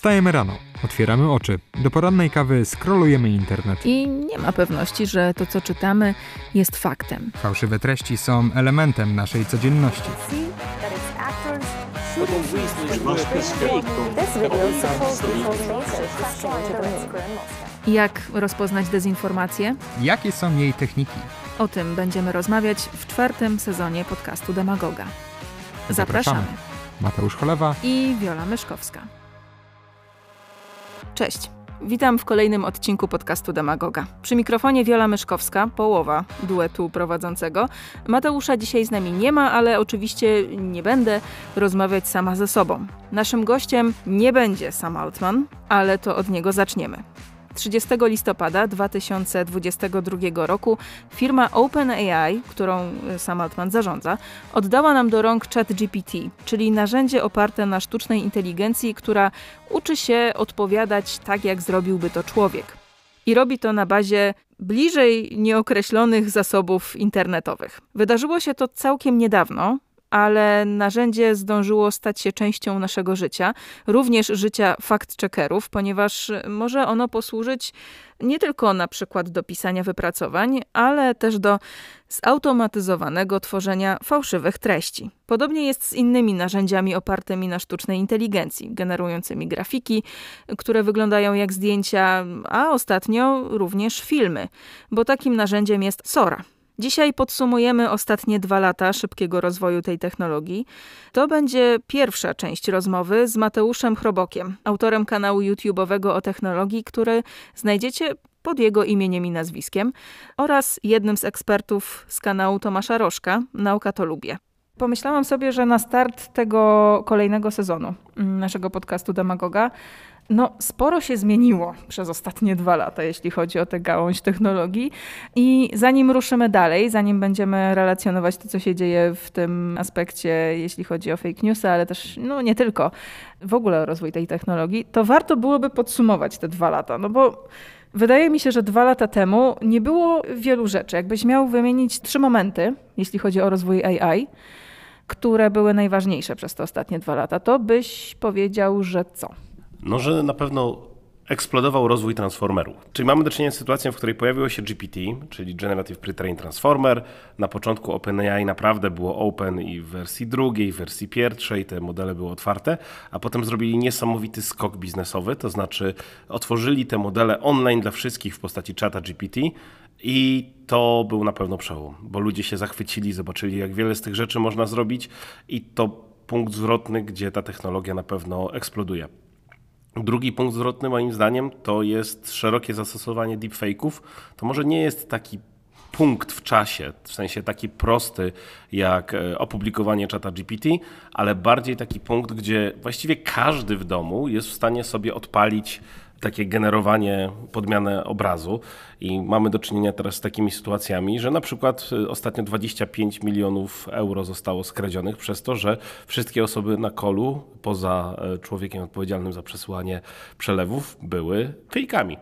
Wstajemy rano, otwieramy oczy, do porannej kawy scrollujemy internet. I nie ma pewności, że to, co czytamy, jest faktem. Fałszywe treści są elementem naszej codzienności. Jak rozpoznać dezinformację? Jakie są jej techniki? O tym będziemy rozmawiać w czwartym sezonie podcastu Demagoga. Zapraszamy. Mateusz Cholewa i Wiola Myszkowska. Cześć. Witam w kolejnym odcinku podcastu Demagoga. Przy mikrofonie Wiola Myszkowska, połowa duetu prowadzącego. Mateusza dzisiaj z nami nie ma, ale oczywiście nie będę rozmawiać sama ze sobą. Naszym gościem nie będzie Sam Altman, ale to od niego zaczniemy. 30 listopada 2022 roku firma OpenAI, którą y, sam Altman zarządza, oddała nam do rąk ChatGPT, czyli narzędzie oparte na sztucznej inteligencji, która uczy się odpowiadać tak, jak zrobiłby to człowiek. I robi to na bazie bliżej nieokreślonych zasobów internetowych. Wydarzyło się to całkiem niedawno, ale narzędzie zdążyło stać się częścią naszego życia, również życia fact-checkerów, ponieważ może ono posłużyć nie tylko na przykład do pisania wypracowań, ale też do zautomatyzowanego tworzenia fałszywych treści. Podobnie jest z innymi narzędziami opartymi na sztucznej inteligencji, generującymi grafiki, które wyglądają jak zdjęcia, a ostatnio również filmy, bo takim narzędziem jest Sora. Dzisiaj podsumujemy ostatnie dwa lata szybkiego rozwoju tej technologii. To będzie pierwsza część rozmowy z Mateuszem Chrobokiem, autorem kanału YouTube'owego o technologii, który znajdziecie pod jego imieniem i nazwiskiem, oraz jednym z ekspertów z kanału Tomasza Rożka, Nauka to lubię. Pomyślałam sobie, że na start tego kolejnego sezonu mm, naszego podcastu Demagoga no, sporo się zmieniło przez ostatnie dwa lata, jeśli chodzi o tę gałąź technologii. I zanim ruszymy dalej, zanim będziemy relacjonować to, co się dzieje w tym aspekcie, jeśli chodzi o fake newsy, ale też, no nie tylko, w ogóle o rozwój tej technologii, to warto byłoby podsumować te dwa lata, no bo Wydaje mi się, że dwa lata temu nie było wielu rzeczy. Jakbyś miał wymienić trzy momenty, jeśli chodzi o rozwój AI, które były najważniejsze przez te ostatnie dwa lata, to byś powiedział, że co? No, że na pewno eksplodował rozwój transformerów. Czyli mamy do czynienia z sytuacją, w której pojawiło się GPT, czyli Generative Pre-trained Transformer. Na początku OpenAI naprawdę było open i w wersji drugiej, w wersji pierwszej te modele były otwarte, a potem zrobili niesamowity skok biznesowy, to znaczy otworzyli te modele online dla wszystkich w postaci czata GPT i to był na pewno przełom, bo ludzie się zachwycili, zobaczyli jak wiele z tych rzeczy można zrobić i to punkt zwrotny, gdzie ta technologia na pewno eksploduje. Drugi punkt zwrotny moim zdaniem to jest szerokie zastosowanie deepfake'ów. To może nie jest taki punkt w czasie, w sensie taki prosty jak e, opublikowanie czata GPT, ale bardziej taki punkt, gdzie właściwie każdy w domu jest w stanie sobie odpalić takie generowanie, podmianę obrazu i mamy do czynienia teraz z takimi sytuacjami, że na przykład y, ostatnio 25 milionów euro zostało skradzionych przez to, że wszystkie osoby na kolu, poza e, człowiekiem odpowiedzialnym za przesyłanie przelewów, były fejkami,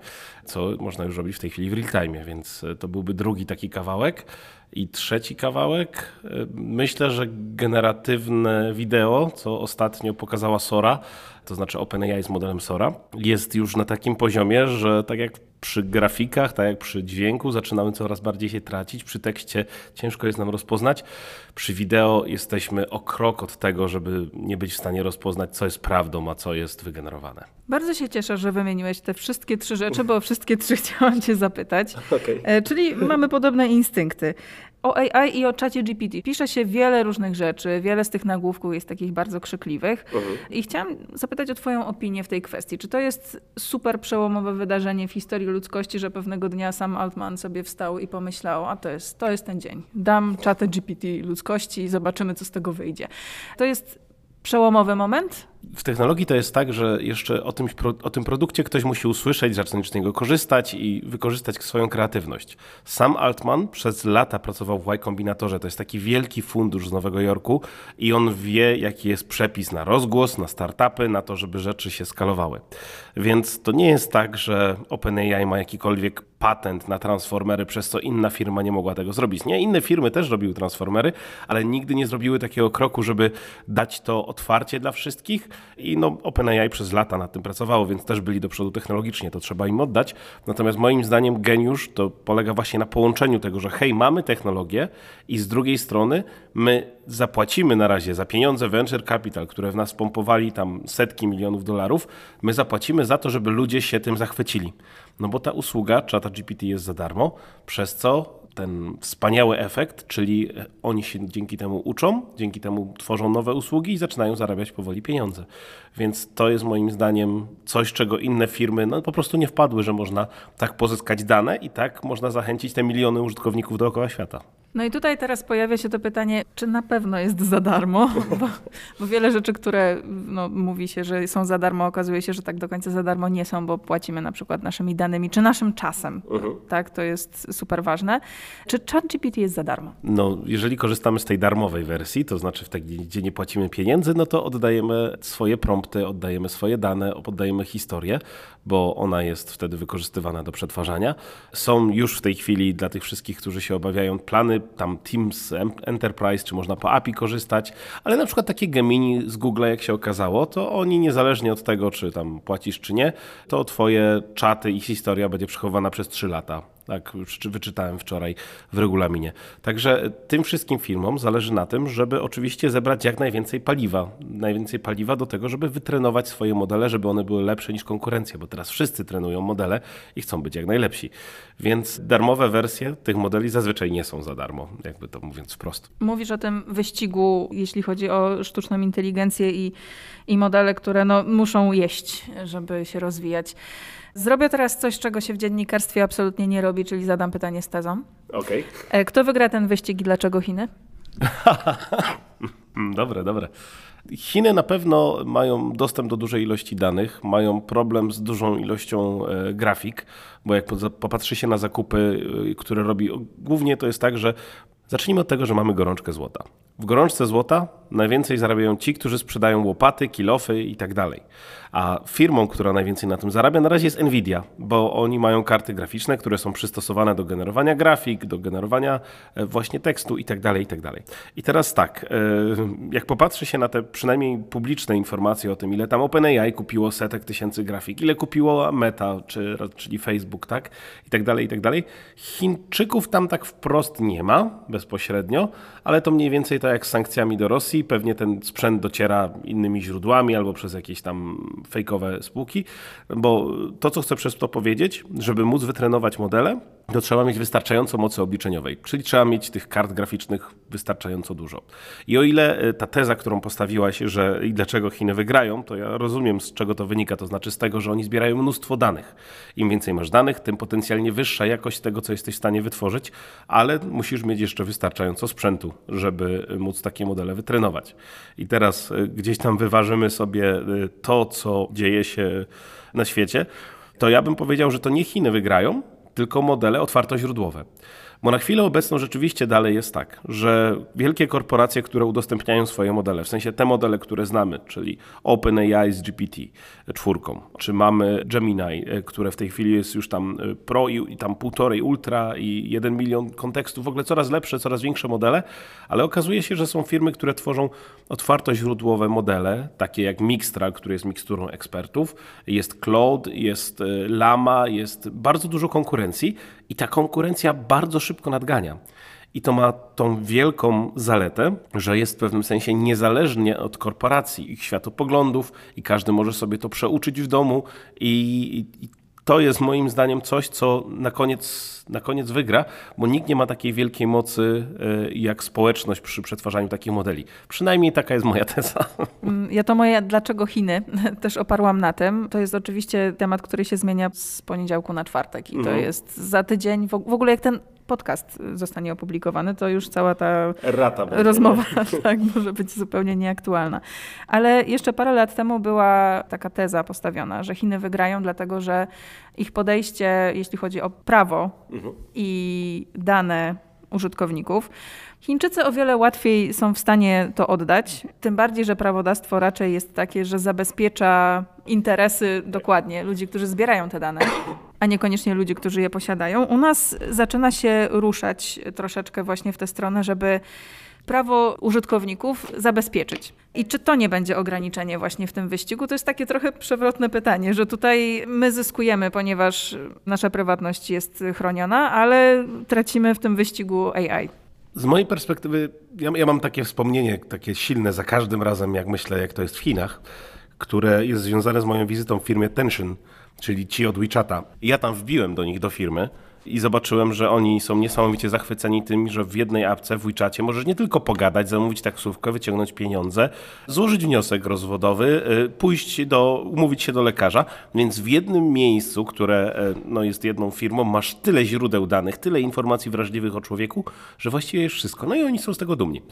co można już robić w tej chwili w real time, więc e, to byłby drugi taki kawałek. I trzeci kawałek, e, myślę, że generatywne wideo, co ostatnio pokazała Sora, to znaczy OpenAI z modelem Sora, jest już na takim poziomie, że tak jak przy grafikach, tak jak przy dźwięku, zaczynamy coraz bardziej się tracić. Przy tekście ciężko jest nam rozpoznać. Przy wideo jesteśmy o krok od tego, żeby nie być w stanie rozpoznać, co jest prawdą, a co jest wygenerowane. Bardzo się cieszę, że wymieniłeś te wszystkie trzy rzeczy, bo wszystkie trzy chciałam Cię zapytać. Okay. E, czyli mamy podobne instynkty. O AI i o czacie GPT pisze się wiele różnych rzeczy, wiele z tych nagłówków jest takich bardzo krzykliwych. Mhm. I chciałam zapytać o Twoją opinię w tej kwestii. Czy to jest super przełomowe wydarzenie w historii ludzkości, że pewnego dnia sam Altman sobie wstał i pomyślał, a to jest, to jest ten dzień. Dam czatę GPT ludzkości i zobaczymy, co z tego wyjdzie. To jest przełomowy moment? W technologii to jest tak, że jeszcze o tym, o tym produkcie ktoś musi usłyszeć, zacząć z niego korzystać i wykorzystać swoją kreatywność. Sam Altman przez lata pracował w Y Combinatorze. To jest taki wielki fundusz z Nowego Jorku i on wie, jaki jest przepis na rozgłos, na startupy, na to, żeby rzeczy się skalowały. Więc to nie jest tak, że OpenAI ma jakikolwiek patent na transformery, przez co inna firma nie mogła tego zrobić. Nie, inne firmy też robiły transformery, ale nigdy nie zrobiły takiego kroku, żeby dać to otwarcie dla wszystkich i no, OpenAI przez lata nad tym pracowało, więc też byli do przodu technologicznie, to trzeba im oddać. Natomiast moim zdaniem geniusz to polega właśnie na połączeniu tego, że hej, mamy technologię i z drugiej strony my zapłacimy na razie za pieniądze venture capital, które w nas pompowali tam setki milionów dolarów, my zapłacimy za to, żeby ludzie się tym zachwycili. No bo ta usługa ChatGPT jest za darmo, przez co ten wspaniały efekt, czyli oni się dzięki temu uczą, dzięki temu tworzą nowe usługi i zaczynają zarabiać powoli pieniądze. Więc to jest moim zdaniem coś, czego inne firmy no, po prostu nie wpadły, że można tak pozyskać dane i tak można zachęcić te miliony użytkowników dookoła świata. No i tutaj teraz pojawia się to pytanie, czy na pewno jest za darmo? Bo, bo, wiele rzeczy, które no, mówi się, że są za darmo, okazuje się, że tak do końca za darmo nie są, bo płacimy na przykład naszymi danymi czy naszym czasem. Uh-huh. Tak, to jest super ważne. Czy ChatGPT jest za darmo? No, jeżeli korzystamy z tej darmowej wersji, to znaczy w tej, gdzie nie płacimy pieniędzy, no to oddajemy swoje prompty, oddajemy swoje dane, oddajemy historię, bo ona jest wtedy wykorzystywana do przetwarzania. Są już w tej chwili dla tych wszystkich, którzy się obawiają, plany tam Teams Enterprise, czy można po API korzystać, ale na przykład takie Gemini z Google, jak się okazało, to oni niezależnie od tego, czy tam płacisz, czy nie, to twoje czaty i historia będzie przechowana przez 3 lata. Tak, wyczytałem wczoraj w regulaminie. Także tym wszystkim firmom zależy na tym, żeby oczywiście zebrać jak najwięcej paliwa. Najwięcej paliwa do tego, żeby wytrenować swoje modele, żeby one były lepsze niż konkurencja, bo teraz wszyscy trenują modele i chcą być jak najlepsi. Więc darmowe wersje tych modeli zazwyczaj nie są za darmo, jakby to mówiąc wprost. Mówisz o tym wyścigu, jeśli chodzi o sztuczną inteligencję i, i modele, które no, muszą jeść, żeby się rozwijać. Zrobię teraz coś, czego się w dziennikarstwie absolutnie nie robi, czyli zadam pytanie z tezą. Okej. Okay. Kto wygra ten wyścig i dlaczego Chiny? dobre, dobre. Chiny na pewno mają dostęp do dużej ilości danych, mają problem z dużą ilością e, grafik, bo jak popatrzy się na zakupy, e, które robi, głównie to jest tak, że zacznijmy od tego, że mamy gorączkę złota. W gorączce złota najwięcej zarabiają ci, którzy sprzedają łopaty, kilofy i tak dalej. A firmą, która najwięcej na tym zarabia, na razie jest Nvidia, bo oni mają karty graficzne, które są przystosowane do generowania grafik, do generowania e, właśnie tekstu i tak dalej, i tak dalej. I teraz tak, e, jak popatrzy się na te przynajmniej publiczne informacje o tym, ile tam OpenAI kupiło setek tysięcy grafik, ile kupiło Meta, czy, czyli Facebook, tak, i tak dalej, i tak dalej. Chińczyków tam tak wprost nie ma bezpośrednio, ale to mniej więcej tak jak z sankcjami do Rosji, pewnie ten sprzęt dociera innymi źródłami albo przez jakieś tam fejkowe spółki, bo to, co chcę przez to powiedzieć, żeby móc wytrenować modele, to trzeba mieć wystarczająco mocy obliczeniowej, czyli trzeba mieć tych kart graficznych wystarczająco dużo. I o ile e, ta teza, którą postawiłaś, że i dlaczego Chiny wygrają, to ja rozumiem z czego to wynika, to znaczy z tego, że oni zbierają mnóstwo danych. Im więcej masz danych, tym potencjalnie wyższa jakość tego, co jesteś w stanie wytworzyć, ale musisz mieć jeszcze wystarczająco sprzętu, żeby móc takie modele wytrenować. I teraz e, gdzieś tam wyważymy sobie e, to, co dzieje się na świecie, to ja bym powiedział, że to nie Chiny wygrają, tylko modele otwartoźródłowe. Bo na chwilę obecną rzeczywiście dalej jest tak, że wielkie korporacje, które udostępniają swoje modele, w sensie te modele, które znamy, czyli OpenAI z GPT-4, czy mamy Gemini, e, które w tej chwili jest już tam e, Pro i, i tam półtorej Ultra i jeden milion kontekstów, w ogóle coraz lepsze, coraz większe modele, ale okazuje się, że są firmy, które tworzą otwartoźródłowe modele, takie jak Mixtra, który jest miksturą ekspertów, jest Cloud, jest e, Lama, jest bardzo dużo konkurencji i ta konkurencja bardzo szybko nadgania. I to ma tą wielką zaletę, że jest w pewnym sensie niezależnie od korporacji, ich światopoglądów i każdy może sobie to przeuczyć w domu i, i to jest moim zdaniem coś, co na koniec, na koniec wygra, bo nikt nie ma takiej wielkiej mocy e, jak społeczność przy przetwarzaniu takich modeli. Przynajmniej taka jest moja teza. Mm, ja to moje dlaczego Chiny też oparłam na tym. To jest oczywiście temat, który się zmienia z poniedziałku na czwartek i to mhm. jest za tydzień. W ogóle jak ten podcast zostanie opublikowany, to już cała ta Rata rozmowa tak, może być zupełnie nieaktualna. Ale jeszcze parę lat temu była taka teza postawiona, że Chiny wygrają, dlatego że ich podejście, jeśli chodzi o prawo mhm. i dane użytkowników, Chińczycy o wiele łatwiej są w stanie to oddać, tym bardziej, że prawodawstwo raczej jest takie, że zabezpiecza interesy dokładnie ludzi, którzy zbierają te dane, a niekoniecznie ludzi, którzy je posiadają. U nas zaczyna się ruszać troszeczkę właśnie w tę stronę, żeby prawo użytkowników zabezpieczyć. I czy to nie będzie ograniczenie właśnie w tym wyścigu? To jest takie trochę przewrotne pytanie, że tutaj my zyskujemy, ponieważ nasza prywatność jest chroniona, ale tracimy w tym wyścigu AI. Z mojej perspektywy, ja, ja, mam takie wspomnienie, takie silne za każdym razem, jak myślę, jak to jest w Chinach, które jest związane z moją wizytą w firmie Tension, czyli ci od WeChata. Ja tam wbiłem do nich do firmy i zobaczyłem, że oni są niesamowicie zachwyceni tym, że w jednej apce w WeChacie możesz nie tylko pogadać, zamówić taksówkę, wyciągnąć pieniądze, złożyć wniosek rozwodowy, y, pójść do, umówić się do lekarza, więc w jednym miejscu, które y, no, jest jedną firmą, masz tyle źródeł danych, tyle informacji wrażliwych o człowieku, że właściwie jest wszystko. No i oni są z tego dumni.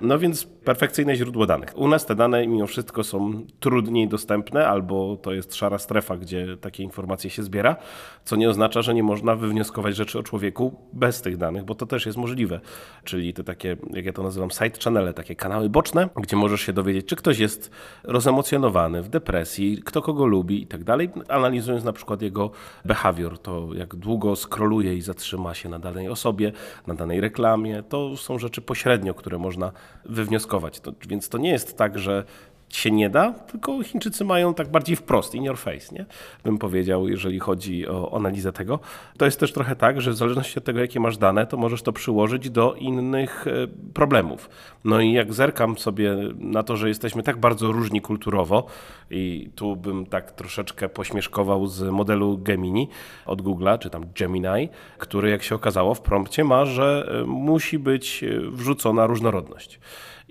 No więc perfekcyjne źródło danych. U nas te dane mimo wszystko są trudniej dostępne, albo to jest szara strefa, gdzie takie informacje się zbiera, co nie oznacza, że nie można wywnioskować rzeczy o człowieku bez tych danych, bo to też jest możliwe. Czyli te takie, jak ja to nazywam, side channele, takie kanały boczne, gdzie możesz się dowiedzieć, czy ktoś jest rozemocjonowany, w depresji, kto kogo lubi i tak dalej, analizując na przykład jego behawior, to jak długo skroluje i zatrzyma się na danej osobie, na danej reklamie. To są rzeczy pośrednio, które można wywnioskować. To, więc to nie jest tak, że się nie da, tylko Chińczycy mają tak bardziej wprost, in your face, nie? bym powiedział, jeżeli chodzi o analizę tego. To jest też trochę tak, że w zależności od tego, jakie masz dane, to możesz to przyłożyć do innych e, problemów. No i jak zerkam sobie na to, że jesteśmy tak bardzo różni kulturowo i tu bym tak troszeczkę pośmieszkował z modelu Gemini od Google'a, czy tam Gemini, który jak się okazało w prompcie ma, że e, musi być e, wrzucona różnorodność.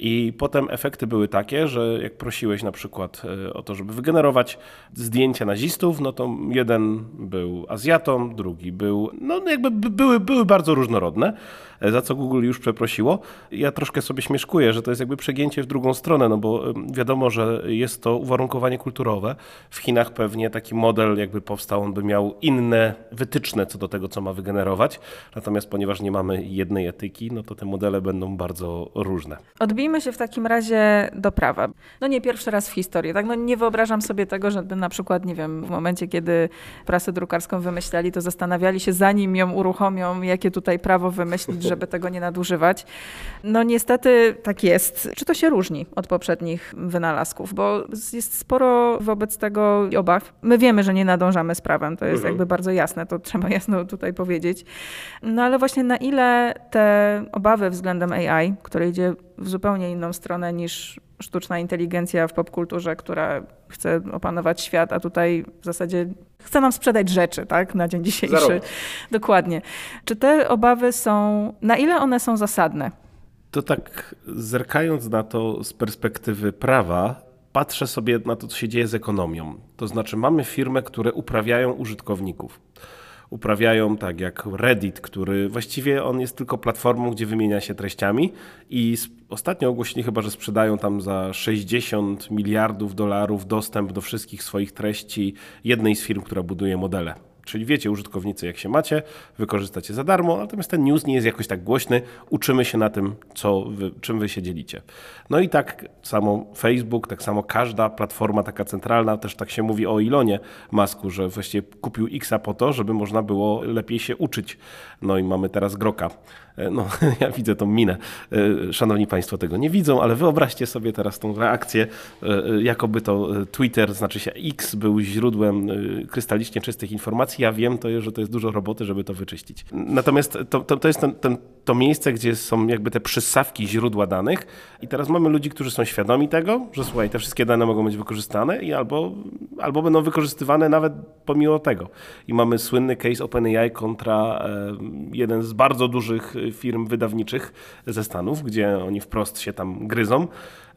I potem efekty były takie, że jak prosiłeś na przykład e, o to, żeby wygenerować zdjęcia nazistów, no to jeden był Azjatą, drugi był, no jakby były, były bardzo różnorodne, e, za co Google już przeprosiło. Ja troszkę sobie śmieszkuję, że to jest jakby przegięcie w drugą stronę, no bo wiadomo, że jest to uwarunkowanie kulturowe. W Chinach pewnie taki model jakby powstał, on by miał inne wytyczne co do tego, co ma wygenerować. Natomiast ponieważ nie mamy jednej etyki, no to te modele będą bardzo różne. Odbijmy Cofnijmy się w takim razie do prawa. No nie pierwszy raz w historii, tak? No nie wyobrażam sobie tego, żeby na przykład, nie wiem, w momencie, kiedy prasę drukarską wymyślali, to zastanawiali się, zanim ją uruchomią, jakie tutaj prawo wymyślić, żeby tego nie nadużywać. No niestety tak jest. Czy to się różni od poprzednich wynalazków? Bo jest sporo wobec tego obaw. My wiemy, że nie nadążamy z prawem, to jest mhm. jakby bardzo jasne, to trzeba jasno tutaj powiedzieć. No ale właśnie na ile te obawy względem AI, które idzie w zupełnie inną stronę niż sztuczna inteligencja w popkulturze, która chce opanować świat, a tutaj w zasadzie chce nam sprzedać rzeczy, tak, na dzień dzisiejszy. Zero. Dokładnie. Czy te obawy są, na ile one są zasadne? To tak zerkając na to z perspektywy prawa, patrzę sobie na to, co się dzieje z ekonomią. To znaczy mamy firmy, które uprawiają użytkowników uprawiają, tak jak Reddit, który właściwie on jest tylko platformą, gdzie wymienia się treściami i ostatnio ogłosili chyba, że sprzedają tam za 60 miliardów dolarów dostęp do wszystkich swoich treści jednej z firm, która buduje modele. Czyli wiecie, użytkownicy, jak się macie, wykorzystacie za darmo, natomiast ten news nie jest jakoś tak głośny. Uczymy się na tym, co wy, czym wy się dzielicie. No i tak samo Facebook, tak samo każda platforma taka centralna, też tak się mówi o Ilonie Masku, że właściwie kupił Xa po to, żeby można było lepiej się uczyć. No i mamy teraz Groka. E, no, ja widzę tą minę. E, szanowni Państwo tego nie widzą, ale wyobraźcie sobie teraz tą reakcję, e, jakoby to Twitter, znaczy się X, był źródłem krystalicznie czystych informacji. Ja wiem, to, że to jest dużo roboty, żeby to wyczyścić. Natomiast to, to, to jest ten, ten, to miejsce, gdzie są jakby te przyssawki źródła danych i teraz mamy ludzi, którzy są świadomi tego, że słuchaj, te wszystkie dane mogą być wykorzystane i albo, albo będą wykorzystywane nawet pomimo tego. I mamy słynny case OpenAI kontra jeden z bardzo dużych firm wydawniczych ze Stanów, gdzie oni wprost się tam gryzą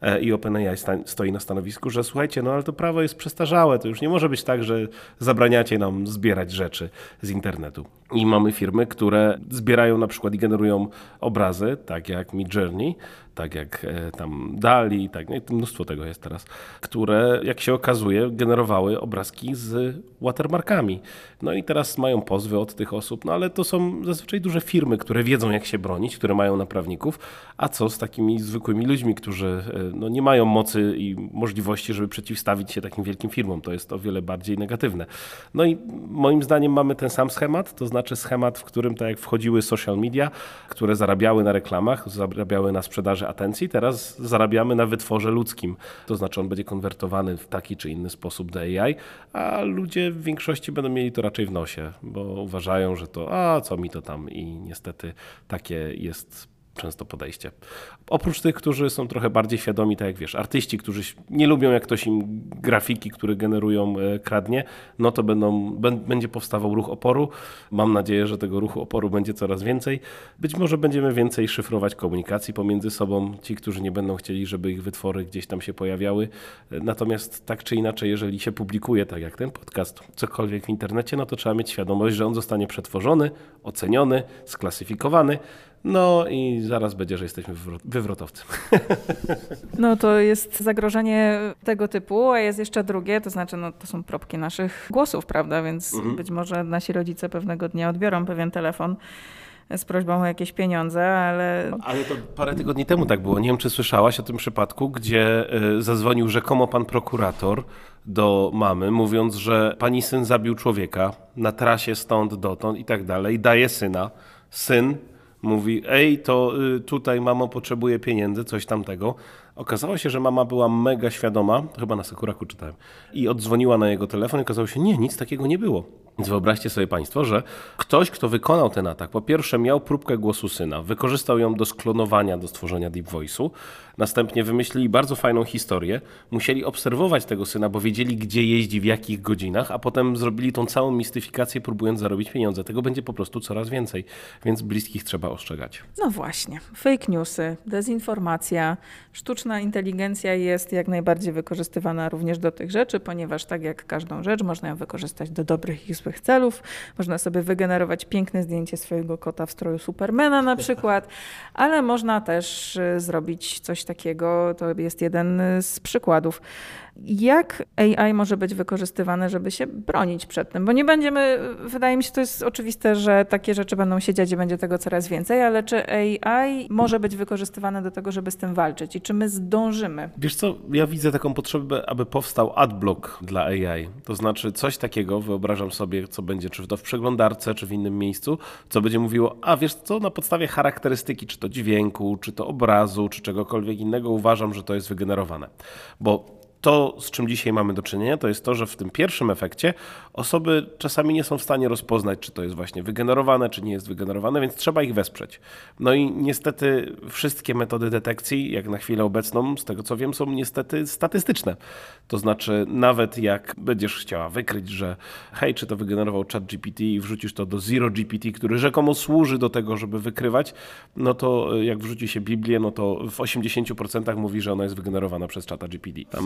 e, i OpenAI stoi na stanowisku, że słuchajcie, no ale to prawo jest przestarzałe, to już nie może być tak, że zabraniacie nam zbierać rzeczy z internetu. I mamy firmy, które zbierają na przykład i generują obrazy, tak jak Midjourney, tak jak e, tam Dali, tak, no mnóstwo tego jest teraz, które, jak się okazuje, generowały obrazki z watermarkami. No i teraz mają pozwy od tych osób, no ale to są zazwyczaj duże firmy, które wiedzą, jak się bronić, które mają naprawników, a co z takimi zwykłymi ludźmi, którzy no, nie mają mocy i możliwości, żeby przeciwstawić się takim wielkim firmom. To jest o wiele bardziej negatywne. No i moim zdaniem mamy ten sam schemat, to znaczy schemat, w którym tak jak wchodziły social media, które zarabiały na reklamach, zarabiały na sprzedaży atencji, teraz zarabiamy na wytworze ludzkim. To znaczy on będzie konwertowany w taki czy inny sposób do AI, a ludzie w większości będą mieli to raczej w nosie, bo uważają, że to a co mi to tam i niestety takie jest często podejście. Oprócz tych, którzy są trochę bardziej świadomi, tak jak wiesz, artyści, którzy nie lubią, jak ktoś im grafiki, które generują, e, kradnie, no to będą, będzie powstawał ruch oporu. Mam nadzieję, że tego ruchu oporu będzie coraz więcej. Być może będziemy więcej szyfrować komunikacji pomiędzy sobą, ci, którzy nie będą chcieli, żeby ich wytwory gdzieś tam się pojawiały. Natomiast tak czy inaczej, jeżeli się publikuje, tak jak ten podcast, cokolwiek w internecie, no to trzeba mieć świadomość, że on zostanie przetworzony, oceniony, sklasyfikowany, no i zaraz będzie, że jesteśmy wywrotowcy. No to jest zagrożenie tego typu, a jest jeszcze drugie, to znaczy no, to są propki naszych głosów, prawda? Więc mhm. być może nasi rodzice pewnego dnia odbiorą pewien telefon z prośbą o jakieś pieniądze, ale... Ale to parę tygodni temu tak było. Nie wiem, czy słyszałaś o tym przypadku, gdzie e, zadzwonił rzekomo pan prokurator do mamy, mówiąc, że pani syn zabił człowieka na trasie stąd dotąd i tak dalej, daje syna. Syn mówi, ej, to y, tutaj mamo potrzebuje pieniędzy, coś tamtego. Okazało się, że mama była mega świadoma, chyba na Sekuraku czytałem, i odzwoniła na jego telefon i okazało się, nie, nic takiego nie było. Więc wyobraźcie sobie Państwo, że ktoś, kto wykonał ten atak, po pierwsze miał próbkę głosu syna, wykorzystał ją do sklonowania, do stworzenia Deep Voice'u, następnie wymyślili bardzo fajną historię, musieli obserwować tego syna, bo wiedzieli, gdzie jeździ, w jakich godzinach, a potem zrobili tą całą mistyfikację, próbując zarobić pieniądze. Tego będzie po prostu coraz więcej, więc bliskich trzeba ostrzegać. No właśnie, fake newsy, dezinformacja, sztuczna inteligencja jest jak najbardziej wykorzystywana również do tych rzeczy, ponieważ tak jak każdą rzecz, można ją wykorzystać do dobrych i złych celów. Można sobie wygenerować piękne zdjęcie swojego kota w stroju Supermana na przykład, ale można też y, zrobić coś takiego, to jest jeden z przykładów jak AI może być wykorzystywane, żeby się bronić przed tym? Bo nie będziemy, wydaje mi się, to jest oczywiste, że takie rzeczy będą się dziać i będzie tego coraz więcej, ale czy AI może być wykorzystywane do tego, żeby z tym walczyć i czy my zdążymy? Wiesz co, ja widzę taką potrzebę, aby powstał adblock dla AI. To znaczy coś takiego, wyobrażam sobie, co będzie, czy to w przeglądarce, czy w innym miejscu, co będzie mówiło, a wiesz co, na podstawie charakterystyki, czy to dźwięku, czy to obrazu, czy czegokolwiek innego, uważam, że to jest wygenerowane. Bo to, z czym dzisiaj mamy do czynienia, to jest to, że w tym pierwszym efekcie osoby czasami nie są w stanie rozpoznać, czy to jest właśnie wygenerowane, czy nie jest wygenerowane, więc trzeba ich wesprzeć. No i niestety wszystkie metody detekcji, jak na chwilę obecną, z tego co wiem, są niestety statystyczne. To znaczy, nawet jak będziesz chciała wykryć, że hej, czy to wygenerował chat GPT i wrzucisz to do Zero GPT, który rzekomo służy do tego, żeby wykrywać, no to jak wrzuci się Biblię, no to w 80% mówi, że ona jest wygenerowana przez chata GPT. Tam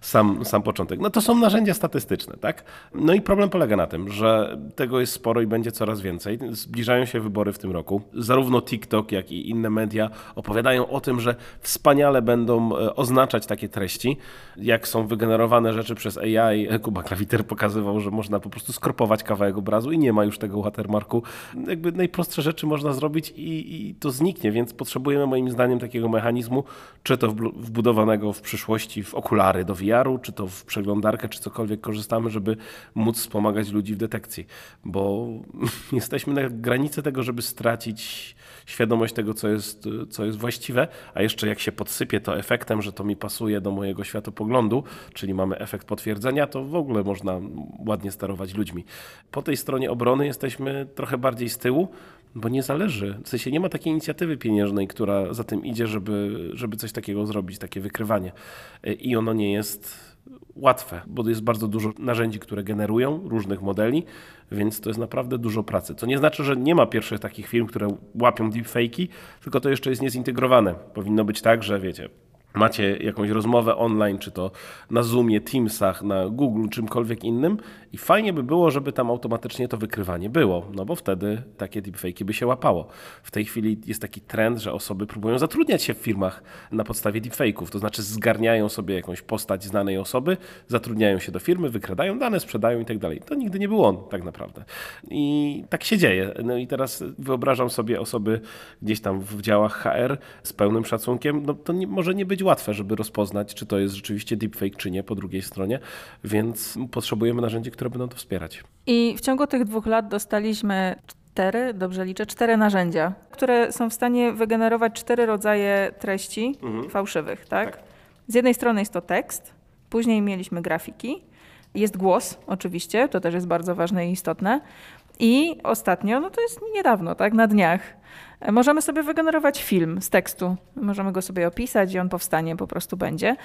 sam, sam początek. No to są narzędzia statystyczne, tak? No i problem polega na tym, że tego jest sporo i będzie coraz więcej. Zbliżają się wybory w tym roku. Zarówno TikTok, jak i inne media opowiadają o tym, że wspaniale będą e, oznaczać takie treści, jak są wygenerowane rzeczy przez AI. Kuba Klawiter pokazywał, że można po prostu skropować kawałek obrazu i nie ma już tego watermarku. Jakby najprostsze rzeczy można zrobić i, i to zniknie, więc potrzebujemy moim zdaniem takiego mechanizmu, czy to wbudowanego w przyszłości w okulary do VR, VR-u, czy to w przeglądarkę, czy cokolwiek korzystamy, żeby móc wspomagać ludzi w detekcji, bo jesteśmy na granicy tego, żeby stracić świadomość tego, co jest, co jest właściwe, a jeszcze jak się podsypie to efektem, że to mi pasuje do mojego światopoglądu, czyli mamy efekt potwierdzenia, to w ogóle można ładnie sterować ludźmi. Po tej stronie obrony jesteśmy trochę bardziej z tyłu, bo nie zależy. W sensie nie ma takiej inicjatywy pieniężnej, która za tym idzie, żeby, żeby coś takiego zrobić, takie wykrywanie. I ono nie jest łatwe, bo jest bardzo dużo narzędzi, które generują różnych modeli, więc to jest naprawdę dużo pracy. Co nie znaczy, że nie ma pierwszych takich firm, które łapią deepfake'i, tylko to jeszcze jest niezintegrowane. Powinno być tak, że wiecie, macie jakąś rozmowę online, czy to na Zoomie, Teamsach, na Google, czymkolwiek innym i fajnie by było, żeby tam automatycznie to wykrywanie było, no bo wtedy takie deepfake'i by się łapało. W tej chwili jest taki trend, że osoby próbują zatrudniać się w firmach na podstawie deepfake'ów, to znaczy zgarniają sobie jakąś postać znanej osoby, zatrudniają się do firmy, wykradają dane, sprzedają i tak dalej. To nigdy nie był on tak naprawdę. I tak się dzieje. No i teraz wyobrażam sobie osoby gdzieś tam w działach HR z pełnym szacunkiem, no to nie, może nie być łatwe, żeby rozpoznać, czy to jest rzeczywiście deepfake, czy nie po drugiej stronie, więc potrzebujemy narzędzi, które będą to wspierać. I w ciągu tych dwóch lat dostaliśmy cztery, dobrze liczę, cztery narzędzia, które są w stanie wygenerować cztery rodzaje treści Mhm. fałszywych, tak? Z jednej strony jest to tekst, później mieliśmy grafiki, jest głos oczywiście, to też jest bardzo ważne i istotne. I ostatnio, no to jest niedawno, tak, na dniach, możemy sobie wygenerować film z tekstu. Możemy go sobie opisać i on powstanie, po prostu będzie.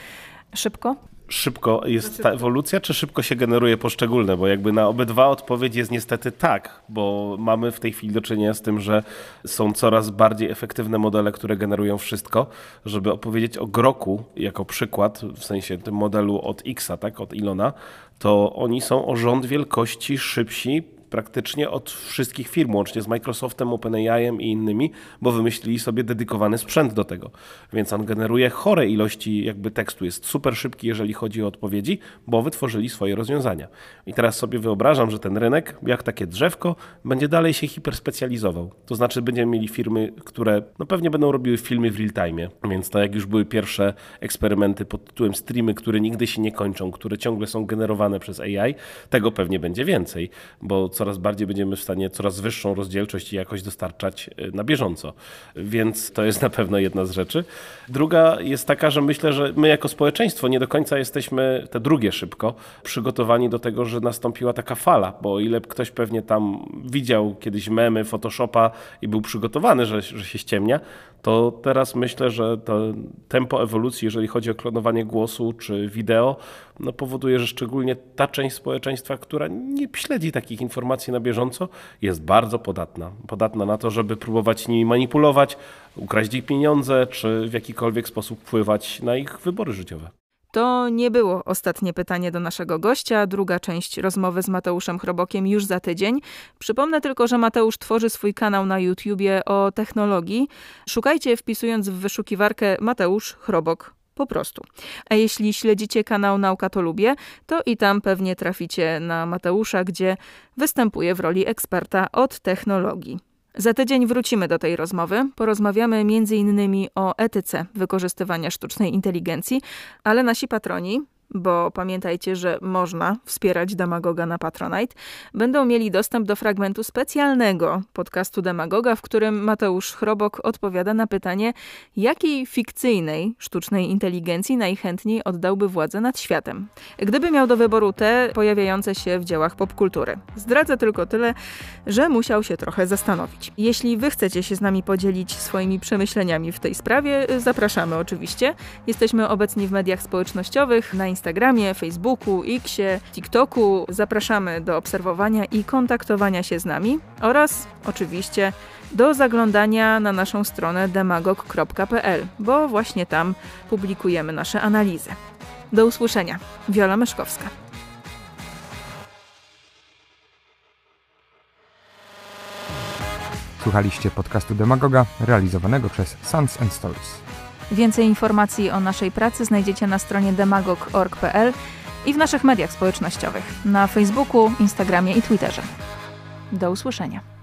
Szybko, Szybko jest ta ewolucja, czy szybko się generuje poszczególne? Bo jakby na obydwa odpowiedź jest niestety tak, bo mamy w tej chwili do czynienia z tym, że są coraz bardziej efektywne modele, które generują wszystko. Żeby opowiedzieć o Groku jako przykład, w sensie tym modelu od Xa, tak, od Ilona, to oni są o rząd wielkości szybsi praktycznie od wszystkich firm, łącznie z Microsoftem, OpenAI'em i innymi, bo wymyślili sobie dedykowany sprzęt do tego. Więc on generuje chore ilości jakby tekstu, jest super szybki, jeżeli chodzi o odpowiedzi, bo wytworzyli swoje rozwiązania. I teraz sobie wyobrażam, że ten rynek, jak takie drzewko, będzie dalej się hiperspecjalizował. To znaczy będziemy mieli firmy, które no pewnie będą robiły filmy w real time, więc to jak już były pierwsze eksperymenty pod tytułem streamy, które nigdy się nie kończą, które ciągle są generowane przez AI, tego pewnie będzie więcej, bo coraz bardziej będziemy w stanie coraz wyższą rozdzielczość i jakość dostarczać y, na bieżąco. Więc to jest na pewno jedna z rzeczy. Druga jest taka, że myślę, że my jako społeczeństwo nie do końca jesteśmy, te drugie szybko, przygotowani do tego, że nastąpiła taka fala, bo o ile ktoś pewnie tam widział kiedyś memy, Photoshopa i był przygotowany, że, że się ściemnia, to teraz myślę, że to tempo ewolucji, jeżeli chodzi o klonowanie głosu czy wideo, no powoduje, że szczególnie ta część społeczeństwa, która nie śledzi takich informacji na bieżąco, jest bardzo podatna. Podatna na to, żeby próbować nimi manipulować, ukraść ich pieniądze, czy w jakikolwiek sposób wpływać na ich wybory życiowe. To nie było ostatnie pytanie do naszego gościa. Druga część rozmowy z Mateuszem Chrobokiem już za tydzień. Przypomnę tylko, że Mateusz tworzy swój kanał na YouTubie o technologii. Szukajcie wpisując w wyszukiwarkę Mateusz Chrobok. Po prostu. A jeśli śledzicie kanał Nauka to Lubię, to i tam pewnie traficie na Mateusza, gdzie występuje w roli eksperta od technologii. Za tydzień wrócimy do tej rozmowy. Porozmawiamy m.in. o etyce wykorzystywania sztucznej inteligencji, ale nasi patroni, bo pamiętajcie, że można wspierać Demagoga na Patronite, będą mieli dostęp do fragmentu specjalnego podcastu Demagoga, w którym Mateusz Chrobok odpowiada na pytanie, jakiej fikcyjnej sztucznej inteligencji najchętniej oddałby władzę nad światem. Gdyby miał do wyboru te pojawiające się w dziełach popkultury. Zdradzę tylko tyle, że musiał się trochę zastanowić. Jeśli wy chcecie się z nami podzielić swoimi przemyśleniami w tej sprawie, zapraszamy oczywiście. Jesteśmy obecni w mediach społecznościowych, na Instagramie, Facebooku, Xie, TikToku. Zapraszamy do obserwowania i kontaktowania się z nami oraz oczywiście do zaglądania na naszą stronę demagog.pl, bo właśnie tam publikujemy nasze analizy. Do usłyszenia. Wiola Myszkowska. Słuchaliście podcastu Demagoga realizowanego przez Sons and Stories. Więcej informacji o naszej pracy znajdziecie na stronie demagog.org.pl i w naszych mediach społecznościowych na Facebooku, Instagramie i Twitterze. Do usłyszenia.